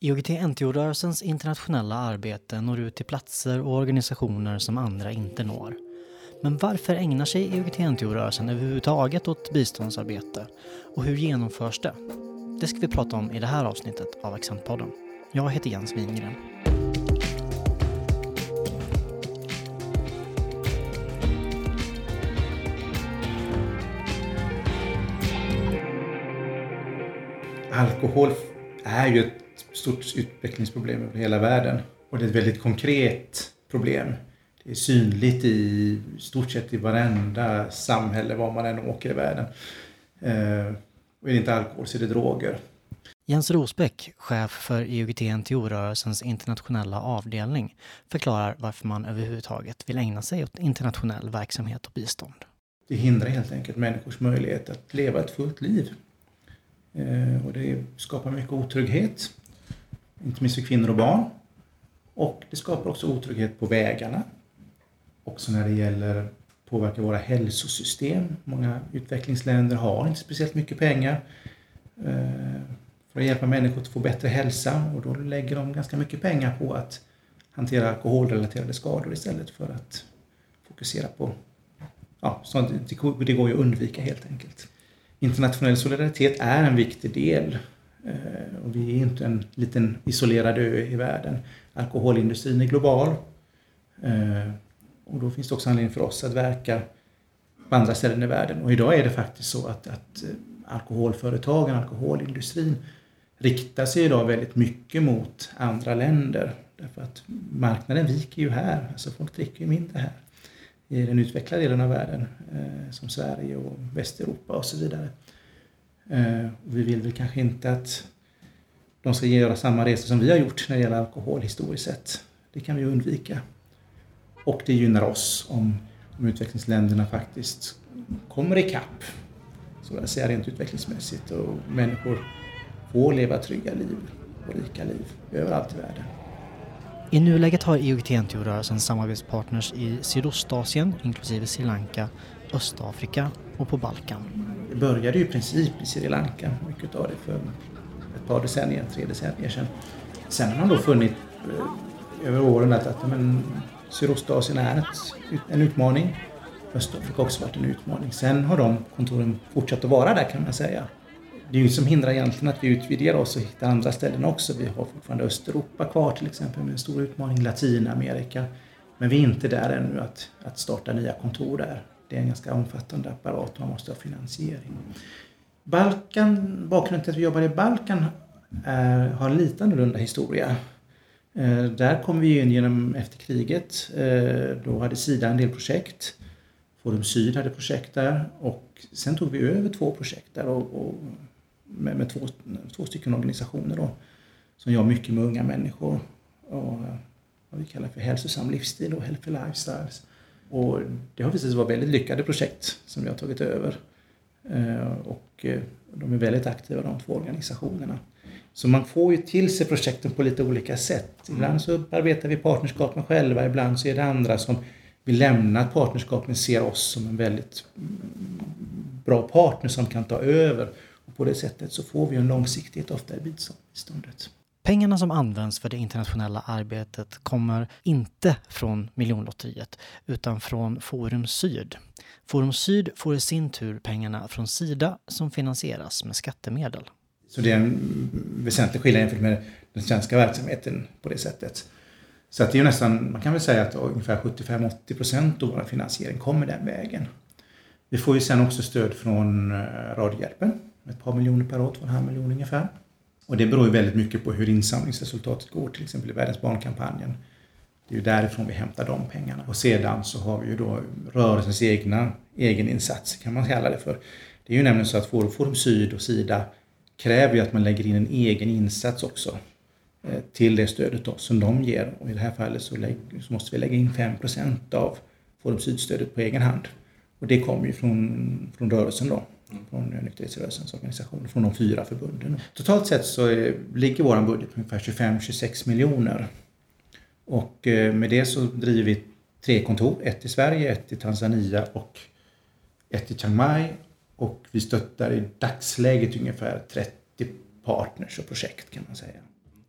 IOGT-NTO-rörelsens internationella arbete når ut till platser och organisationer som andra inte når. Men varför ägnar sig IOGT-NTO-rörelsen överhuvudtaget åt biståndsarbete? Och hur genomförs det? Det ska vi prata om i det här avsnittet av Accentpodden. Jag heter Jens Wingren. Alkohol är ju ett stort utvecklingsproblem över hela världen. Och det är ett väldigt konkret problem. Det är synligt i stort sett i varenda samhälle var man än åker i världen. Eh, och är det inte alkohol så är det droger. Jens Rosbeck, chef för IOGT-NTO-rörelsens internationella avdelning, förklarar varför man överhuvudtaget vill ägna sig åt internationell verksamhet och bistånd. Det hindrar helt enkelt människors möjlighet att leva ett fullt liv. Eh, och det skapar mycket otrygghet inte minst för kvinnor och barn. Och det skapar också otrygghet på vägarna. Också när det gäller påverka våra hälsosystem. Många utvecklingsländer har inte speciellt mycket pengar eh, för att hjälpa människor att få bättre hälsa och då lägger de ganska mycket pengar på att hantera alkoholrelaterade skador istället för att fokusera på ja, sånt. Det går ju att undvika helt enkelt. Internationell solidaritet är en viktig del Eh, och vi är inte en liten isolerad ö i världen. Alkoholindustrin är global. Eh, och då finns det också anledning för oss att verka på andra ställen i världen. Och idag är det faktiskt så att, att eh, alkoholföretagen, alkoholindustrin riktar sig idag väldigt mycket mot andra länder. Därför att marknaden viker ju här, alltså folk dricker ju mindre här i den utvecklade delen av världen som Sverige och Västeuropa och så vidare. Eh, vi vill väl kanske inte att de ska göra samma resa som vi har gjort när det gäller alkohol historiskt sett. Det kan vi undvika. Och det gynnar oss om, om utvecklingsländerna faktiskt kommer ikapp, så att säga rent utvecklingsmässigt, och människor får leva trygga liv och rika liv överallt i världen. I nuläget har IOGT-NTO-rörelsen samarbetspartners i Sydostasien, inklusive Sri Lanka, Östafrika och på Balkan. Det började ju i princip i Sri Lanka, mycket av det för ett par decennier, tre decennier sedan. Sen har man då funnit eh, över åren att, att men, Sydostasien är ett, en utmaning. Östafrika har också varit en utmaning. Sen har de kontoren fortsatt att vara där kan man säga. Det är ju som hindrar egentligen att vi utvidgar oss och hittar andra ställen också. Vi har fortfarande Östeuropa kvar till exempel med en stor utmaning, Latinamerika. Men vi är inte där ännu att, att starta nya kontor där det är en ganska omfattande apparat och man måste ha finansiering. Balkan, bakgrunden till att vi jobbar i Balkan är, har en lite annorlunda historia. Eh, där kom vi in genom efter kriget. Eh, då hade Sida en del projekt. Forum Syd hade projekt där och sen tog vi över två projekt där och, och med, med, två, två stycken organisationer då, som jobbar mycket med unga människor och eh, vad vi kallar för hälsosam livsstil och healthy lifestyles. Och det har sig vara väldigt lyckade projekt som vi har tagit över. Eh, och eh, de är väldigt aktiva de två organisationerna. Så man får ju till sig projekten på lite olika sätt. Ibland så arbetar vi partnerskap med själva, ibland så är det andra som vill lämna ett partnerskap men ser oss som en väldigt bra partner som kan ta över. Och på det sättet så får vi en långsiktighet ofta i biståndet. Pengarna som används för det internationella arbetet kommer inte från miljonlotteriet utan från Forum Syd. Forum Syd får i sin tur pengarna från Sida som finansieras med skattemedel. Så det är en väsentlig skillnad jämfört med den svenska verksamheten på det sättet. Så att det är nästan, man kan väl säga att ungefär 75-80 procent av vår finansiering kommer den vägen. Vi får ju sen också stöd från eh, Radiohjälpen, ett par miljoner per år, två och en halv miljon ungefär. Och det beror ju väldigt mycket på hur insamlingsresultatet går, till exempel i Världens barnkampanjen. Det är ju därifrån vi hämtar de pengarna. Och sedan så har vi ju då rörelsens egna egeninsats, kan man kalla det för. Det är ju nämligen så att Forum Syd och Sida kräver ju att man lägger in en egen insats också eh, till det stödet då, som de ger. Och i det här fallet så, så måste vi lägga in 5% av Forum Syd-stödet på egen hand. Och det kommer ju från, från rörelsen då Mm. från nykterhetsrörelsens organisationer, från de fyra förbunden. Totalt sett så eh, ligger vår budget på ungefär 25-26 miljoner. Och eh, med det så driver vi tre kontor, ett i Sverige, ett i Tanzania och ett i Chiang Mai. Och vi stöttar i dagsläget ungefär 30 partners och projekt kan man säga.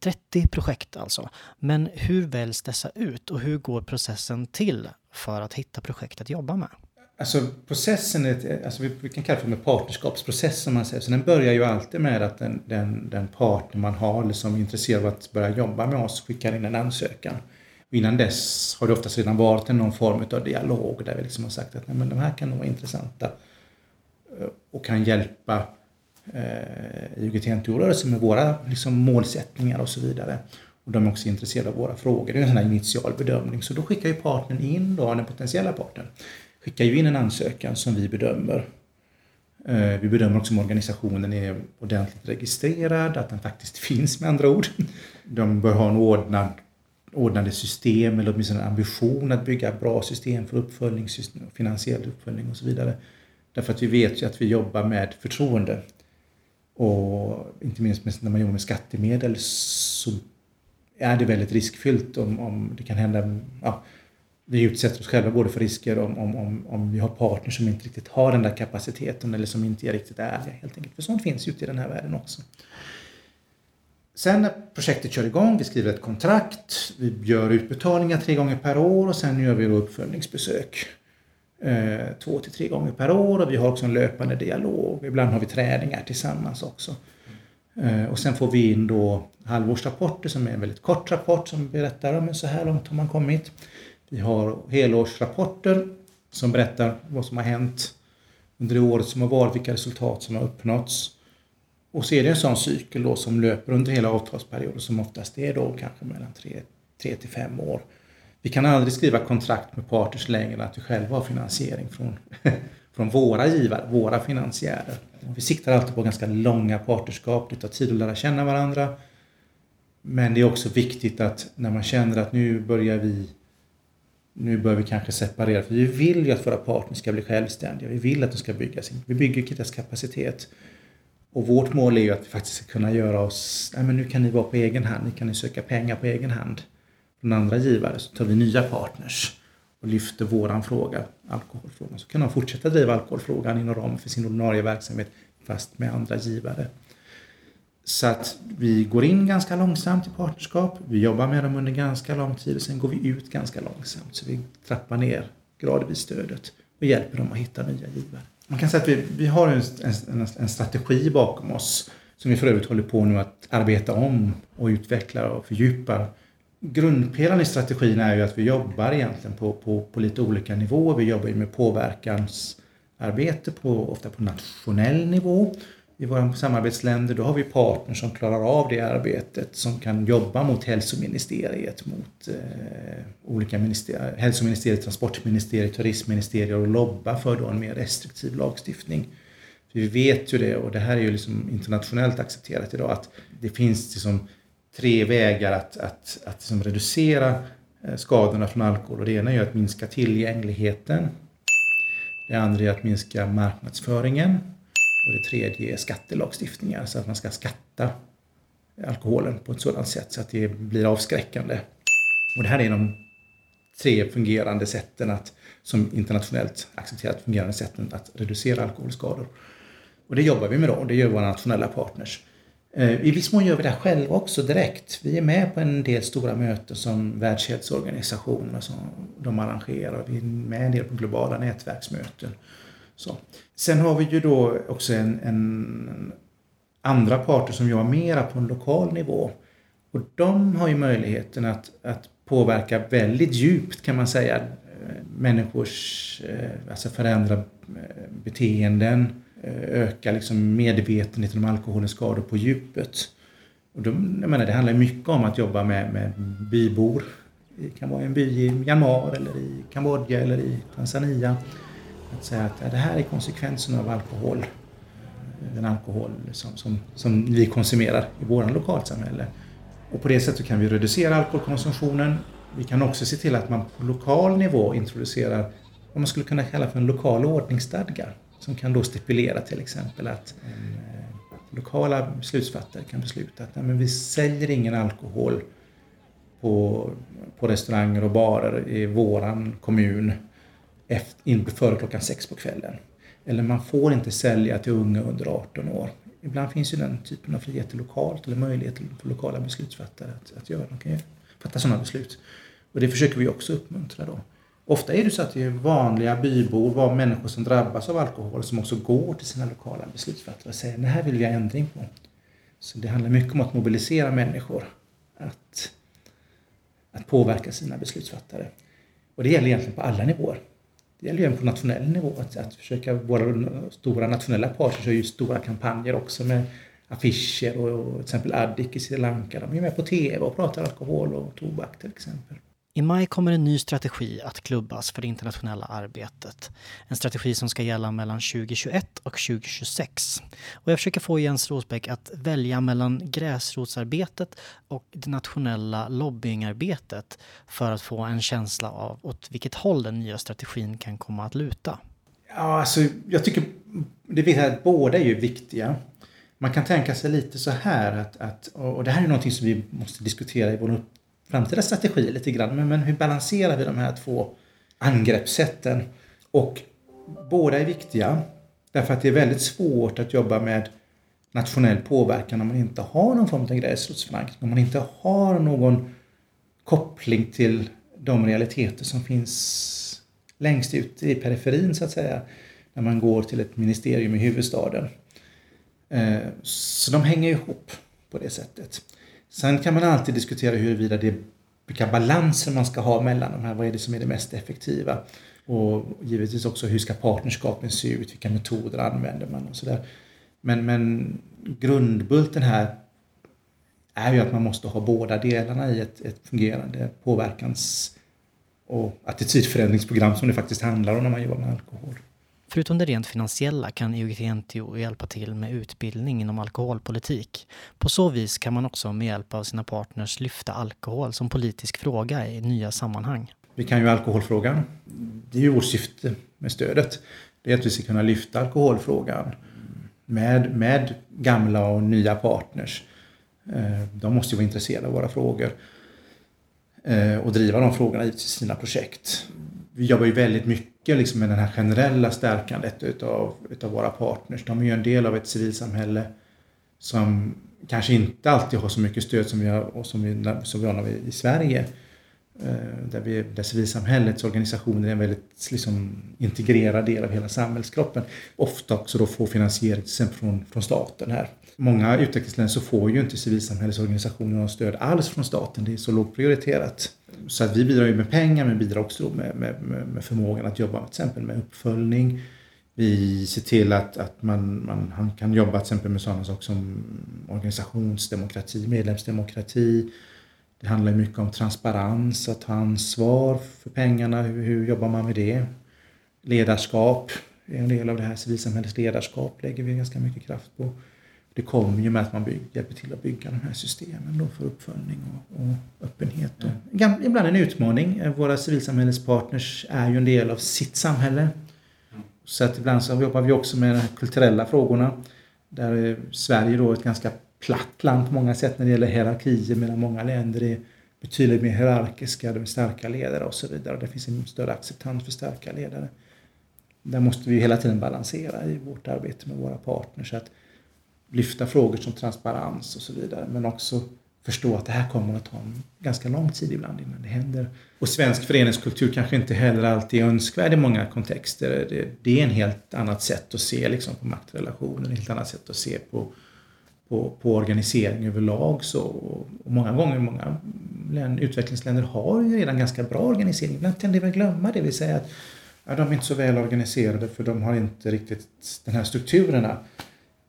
30 projekt alltså. Men hur väljs dessa ut och hur går processen till för att hitta projekt att jobba med? Alltså processen, är, alltså vi, vi kan kalla det för partnerskapsprocess som man säger. Så den börjar ju alltid med att den, den, den partner man har eller som är intresserad av att börja jobba med oss skickar in en ansökan. Och innan dess har det oftast redan varit någon form av dialog där vi liksom har sagt att Nej, men de här kan nog vara intressanta eh, och kan hjälpa eh, IOGT-NTO-rörelsen med våra liksom, målsättningar och så vidare. Och de är också intresserade av våra frågor. Det är en sån här initial bedömning. Så då skickar ju partnern in, då, den potentiella partnern, skickar ju in en ansökan som vi bedömer. Eh, vi bedömer också om organisationen är ordentligt registrerad, att den faktiskt finns med andra ord. De bör ha en ordnad, ordnade system eller åtminstone en ambition att bygga bra system för uppföljning, finansiell uppföljning och så vidare. Därför att vi vet ju att vi jobbar med förtroende. Och inte minst när man jobbar med skattemedel så är det väldigt riskfyllt om, om det kan hända ja, vi utsätter oss själva både för risker om, om, om, om vi har partners som inte riktigt har den där kapaciteten eller som inte är riktigt ärliga helt enkelt. För sånt finns ju ute i den här världen också. Sen när projektet kör igång, vi skriver ett kontrakt, vi gör utbetalningar tre gånger per år och sen gör vi uppföljningsbesök eh, två till tre gånger per år och vi har också en löpande dialog. Ibland har vi träningar tillsammans också. Eh, och sen får vi in då halvårsrapporter som är en väldigt kort rapport som berättar om så här långt har man kommit. Vi har helårsrapporter som berättar vad som har hänt under det året som har varit, vilka resultat som har uppnåtts. Och så är det en sån cykel då som löper under hela avtalsperioden som oftast är då kanske mellan tre, till fem år. Vi kan aldrig skriva kontrakt med partners längre än att vi själva har finansiering från, från våra givare, våra finansiärer. Vi siktar alltid på ganska långa partnerskap, det tar tid att lära känna varandra. Men det är också viktigt att när man känner att nu börjar vi nu bör vi kanske separera, för vi vill ju att våra partners ska bli självständiga. Vi vill att de ska bygga sin, vi bygger deras kapacitet. Och vårt mål är ju att vi faktiskt ska kunna göra oss, nej men nu kan ni vara på egen hand, ni kan ni söka pengar på egen hand från andra givare. Så tar vi nya partners och lyfter våran fråga, alkoholfrågan. Så kan de fortsätta driva alkoholfrågan inom ramen för sin ordinarie verksamhet fast med andra givare. Så att vi går in ganska långsamt i partnerskap. Vi jobbar med dem under ganska lång tid och sen går vi ut ganska långsamt. Så vi trappar ner gradvis stödet och hjälper dem att hitta nya givare. Man kan säga att vi, vi har en, en, en strategi bakom oss som vi för övrigt håller på nu att arbeta om och utveckla och fördjupa. Grundpelaren i strategin är ju att vi jobbar egentligen på, på, på lite olika nivåer. Vi jobbar ju med påverkansarbete på, ofta på nationell nivå i våra samarbetsländer, då har vi partners som klarar av det arbetet, som kan jobba mot hälsoministeriet, mot eh, olika ministerier, hälsoministeriet, transportministeriet, turismministeriet och lobba för då en mer restriktiv lagstiftning. För vi vet ju det, och det här är ju liksom internationellt accepterat idag, att det finns liksom tre vägar att, att, att liksom reducera eh, skadorna från alkohol. Och det ena är att minska tillgängligheten. Det andra är att minska marknadsföringen och det tredje är skattelagstiftningar, så att man ska skatta alkoholen på ett sådant sätt så att det blir avskräckande. Och det här är de tre fungerande sätten att, som internationellt accepterat fungerande sätten att reducera alkoholskador. Och det jobbar vi med då, det gör våra nationella partners. Eh, I viss mån gör vi det själva också direkt. Vi är med på en del stora möten som Världshälsoorganisationen som de arrangerar. Vi är med en del på globala nätverksmöten. Så. Sen har vi ju då också en, en andra parter som jobbar mera på en lokal nivå. Och de har ju möjligheten att, att påverka väldigt djupt kan man säga eh, människors, eh, alltså förändra eh, beteenden, öka liksom medvetenheten om alkoholens skador på djupet. Och de, jag menar, det handlar mycket om att jobba med, med bybor. Det kan vara en by i Myanmar eller i Kambodja eller i Tanzania att säga att ja, det här är konsekvensen av alkohol. Den alkohol som, som, som vi konsumerar i vårt lokalsamhälle. Och på det sättet kan vi reducera alkoholkonsumtionen. Vi kan också se till att man på lokal nivå introducerar vad man skulle kunna kalla för en lokal ordningsstadga. Som kan då stipulera till exempel att eh, lokala beslutsfattare kan besluta att nej, men vi säljer ingen alkohol på, på restauranger och barer i våran kommun efter, före klockan sex på kvällen. Eller man får inte sälja till unga under 18 år ibland finns ju den typen av friheter lokalt eller möjligheter för lokala beslutsfattare att, att göra. De kan fatta sådana beslut. Och det försöker vi också uppmuntra då. Ofta är det så att det är vanliga bybor, var människor som drabbas av alkohol som också går till sina lokala beslutsfattare och säger det här vill vi ha ändring på. Så det handlar mycket om att mobilisera människor att, att påverka sina beslutsfattare. Och det gäller egentligen på alla nivåer. Det gäller ju även på nationell nivå att, att försöka, våra stora nationella parter kör ju stora kampanjer också med affischer och, och till exempel Addic i Sri Lanka, de är med på TV och pratar alkohol och tobak till exempel. I maj kommer en ny strategi att klubbas för det internationella arbetet. En strategi som ska gälla mellan 2021 och 2026. Och jag försöker få Jens Rosbeck att välja mellan gräsrotsarbetet och det nationella lobbyingarbetet för att få en känsla av åt vilket håll den nya strategin kan komma att luta. Ja, alltså jag tycker det är att båda är ju viktiga. Man kan tänka sig lite så här att, att och det här är någonting som vi måste diskutera i vår framtida strategi lite grann. Men, men hur balanserar vi de här två angreppssätten? Och båda är viktiga därför att det är väldigt svårt att jobba med nationell påverkan om man inte har någon form av gräsrotsförankring, om man inte har någon koppling till de realiteter som finns längst ut i periferin så att säga, när man går till ett ministerium i huvudstaden. Eh, så de hänger ihop på det sättet. Sen kan man alltid diskutera huruvida det vilka balanser man ska ha mellan de här. Vad är det som är det mest effektiva? Och givetvis också hur ska partnerskapen se ut? Vilka metoder använder man och sådär. Men, men grundbulten här är ju att man måste ha båda delarna i ett, ett fungerande påverkans och attitydförändringsprogram som det faktiskt handlar om när man jobbar med alkohol. Förutom det rent finansiella kan IOGT-NTO hjälpa till med utbildning inom alkoholpolitik. På så vis kan man också med hjälp av sina partners lyfta alkohol som politisk fråga i nya sammanhang. Vi kan ju alkoholfrågan. Det är ju vårt syfte med stödet. Det är att vi ska kunna lyfta alkoholfrågan med, med gamla och nya partners. Eh, de måste ju vara intresserade av våra frågor eh, och driva de frågorna i sina projekt vi jobbar ju väldigt mycket liksom med det här generella stärkandet utav, utav våra partners. De är ju en del av ett civilsamhälle som kanske inte alltid har så mycket stöd som vi har, och som vi, som vi har i Sverige. Eh, där, vi, där civilsamhällets organisationer är en väldigt liksom, integrerad del av hela samhällskroppen. Ofta också då får finansiering från, från staten här. Många utvecklingsländer så får ju inte civilsamhällesorganisationer något stöd alls från staten. Det är så lågt prioriterat. Så att vi bidrar ju med pengar men bidrar också med, med, med, förmågan att jobba till exempel med uppföljning. Vi ser till att, att man, man kan jobba till exempel med sådana saker som organisationsdemokrati, medlemsdemokrati. Det handlar mycket om transparens, att ta ansvar för pengarna. Hur, hur jobbar man med det? Ledarskap är en del av det här. Civilsamhällets ledarskap lägger vi ganska mycket kraft på det kommer ju med att man bygger, hjälper till att bygga de här systemen då för uppföljning och, och öppenhet. Och, mm. ibland en utmaning. Våra civilsamhällespartners är ju en del av sitt samhälle. Så att ibland så jobbar vi också med de kulturella frågorna. Där är Sverige då ett ganska platt land på många sätt när det gäller hierarkier medan många länder är betydligt mer hierarkiska, de är starka ledare och så vidare. Det finns en större acceptans för starka ledare. Där måste vi hela tiden balansera i vårt arbete med våra partners. Så att lyfta frågor som transparens och så vidare. Men också förstå att det här kommer att ta en ganska lång tid ibland innan det händer. Och svensk föreningskultur kanske inte heller alltid är önskvärd i många kontexter. Det, det är en helt annat sätt att se liksom, på maktrelationer, ett helt annat sätt att se på, på, på organisering överlag. Så, och många gånger, många län, utvecklingsländer har ju redan ganska bra organisering. Ibland tenderar vi att glömma det, vill säga att ja, de är inte så väl organiserade för de har inte riktigt den här strukturerna.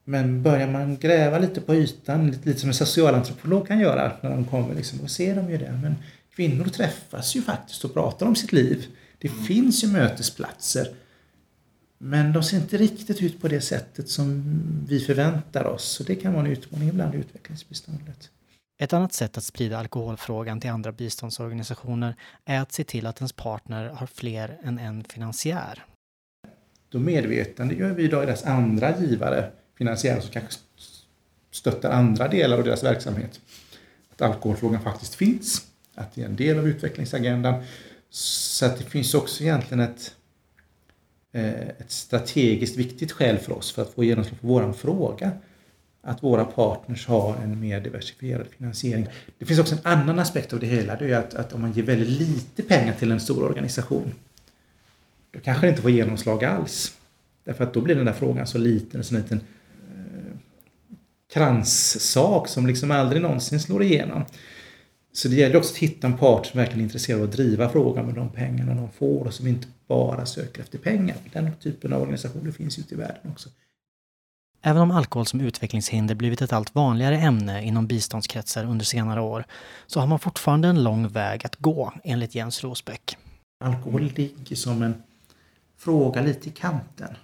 Men börjar man gräva lite på ytan, lite, lite som en socialantropolog kan göra när de kommer, liksom, då ser de ju det. Men kvinnor träffas ju faktiskt och pratar om sitt liv. Det mm. finns ju mötesplatser. Men de ser inte riktigt ut på det sättet som vi förväntar oss. Så det kan vara en utmaning ibland i utvecklingsbiståndet. Ett annat sätt att sprida alkoholfrågan till andra biståndsorganisationer är att se till att ens partner har fler än en finansiär. Då medvetande gör vi idag deras andra givare finansiärer som kanske stöttar andra delar av deras verksamhet. Att alkoholfrågan faktiskt finns, att det är en del av utvecklingsagendan. Så att det finns också egentligen ett, eh, ett strategiskt viktigt skäl för oss för att få genomslag på vår fråga. att våra partners har en mer diversifierad finansiering. Det finns också en annan aspekt av det hela. Det är att, att om man ger väldigt lite pengar till en stor organisation då kanske det inte får genomslag alls. Därför att då blir den där frågan så liten, så liten kranssak som liksom aldrig någonsin slår igenom. Så det gäller också att hitta en part som verkligen är intresserad av att driva frågan med de pengarna de får och som inte bara söker efter pengar. Den typen av organisationer finns ute i världen också. Även om alkohol som utvecklingshinder blivit ett allt vanligare ämne inom biståndskretsar under senare år så har man fortfarande en lång väg att gå enligt Jens Rosbeck. Alkohol ligger som en fråga lite i kanten.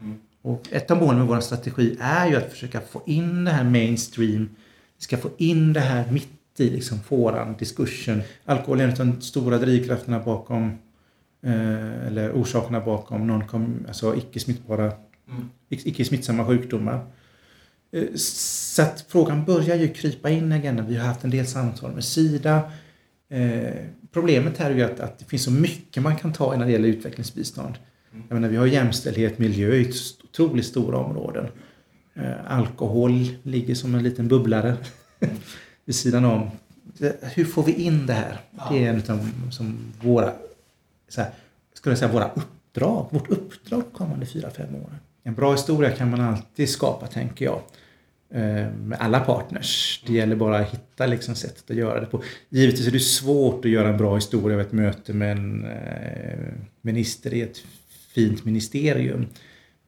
Mm. Och ett av målen med vår strategi är ju att försöka få in det här mainstream. Vi ska få in det här mitt i liksom våran diskussion. Alkohol är en av de stora drivkrafterna bakom eh, eller orsakerna bakom non alltså icke smittbara mm. icke smittsamma sjukdomar. Eh, så att frågan börjar ju krypa in i agendan. Vi har haft en del samtal med Sida. Eh, problemet här är ju att, att det finns så mycket man kan ta när det gäller utvecklingsbistånd. Mm. Jag menar, vi har jämställdhet, miljö otroligt stora områden. Eh, alkohol ligger som en liten bubblare vid sidan om. Hur får vi in det här? Det är en av som våra, så här, skulle jag säga, våra uppdrag. Vårt uppdrag kommande fyra, fem åren. En bra historia kan man alltid skapa, tänker jag. Eh, med alla partners. Det gäller bara att hitta liksom sättet att göra det på. Givetvis är det svårt att göra en bra historia av ett möte med en eh, minister i ett fint ministerium.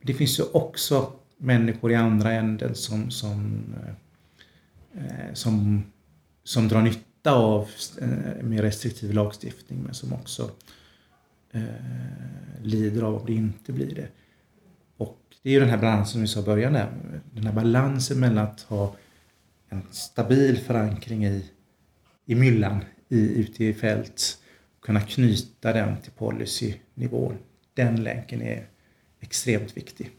Det finns ju också människor i andra änden som, som, eh, eh, som, som drar nytta av eh, mer restriktiv lagstiftning men som också eh, lider av om det inte blir det. Det är ju den här balansen som vi sa i början där. Den här balansen mellan att ha en stabil förankring i, i myllan i, ute i fält och kunna knyta den till policynivån. Den länken är extremt viktig.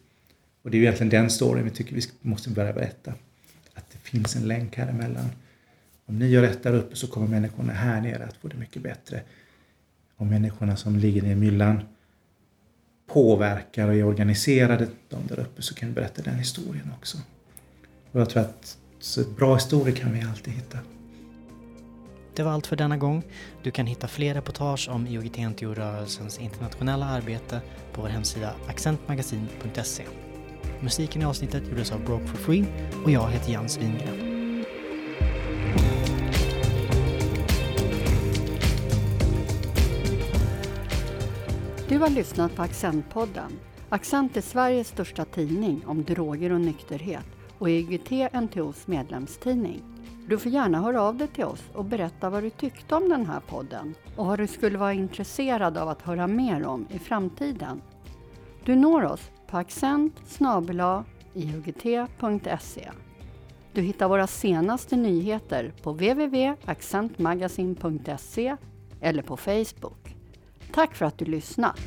Och det är ju egentligen den storyn vi tycker vi måste börja berätta. Att det finns en länk här emellan. Om ni gör rätt där uppe så kommer människorna här nere att få det mycket bättre. Och människorna som ligger i myllan påverkar och är organiserade de där uppe så kan vi berätta den historien också. Och jag tror att så bra historier kan vi alltid hitta. Det var allt för denna gång. Du kan hitta fler reportage om IOGT-NTO-rörelsens internationella arbete på vår hemsida accentmagasin.se. Musiken i avsnittet gjordes av Broke for Free och jag heter Jens Wingren. Du har lyssnat på Accentpodden. Accent är Sveriges största tidning om droger och nykterhet och IOGT-NTOs medlemstidning. Du får gärna höra av dig till oss och berätta vad du tyckte om den här podden och vad du skulle vara intresserad av att höra mer om i framtiden. Du når oss på accent iugt.se. Du hittar våra senaste nyheter på www.accentmagasin.se eller på Facebook. Tack för att du lyssnat!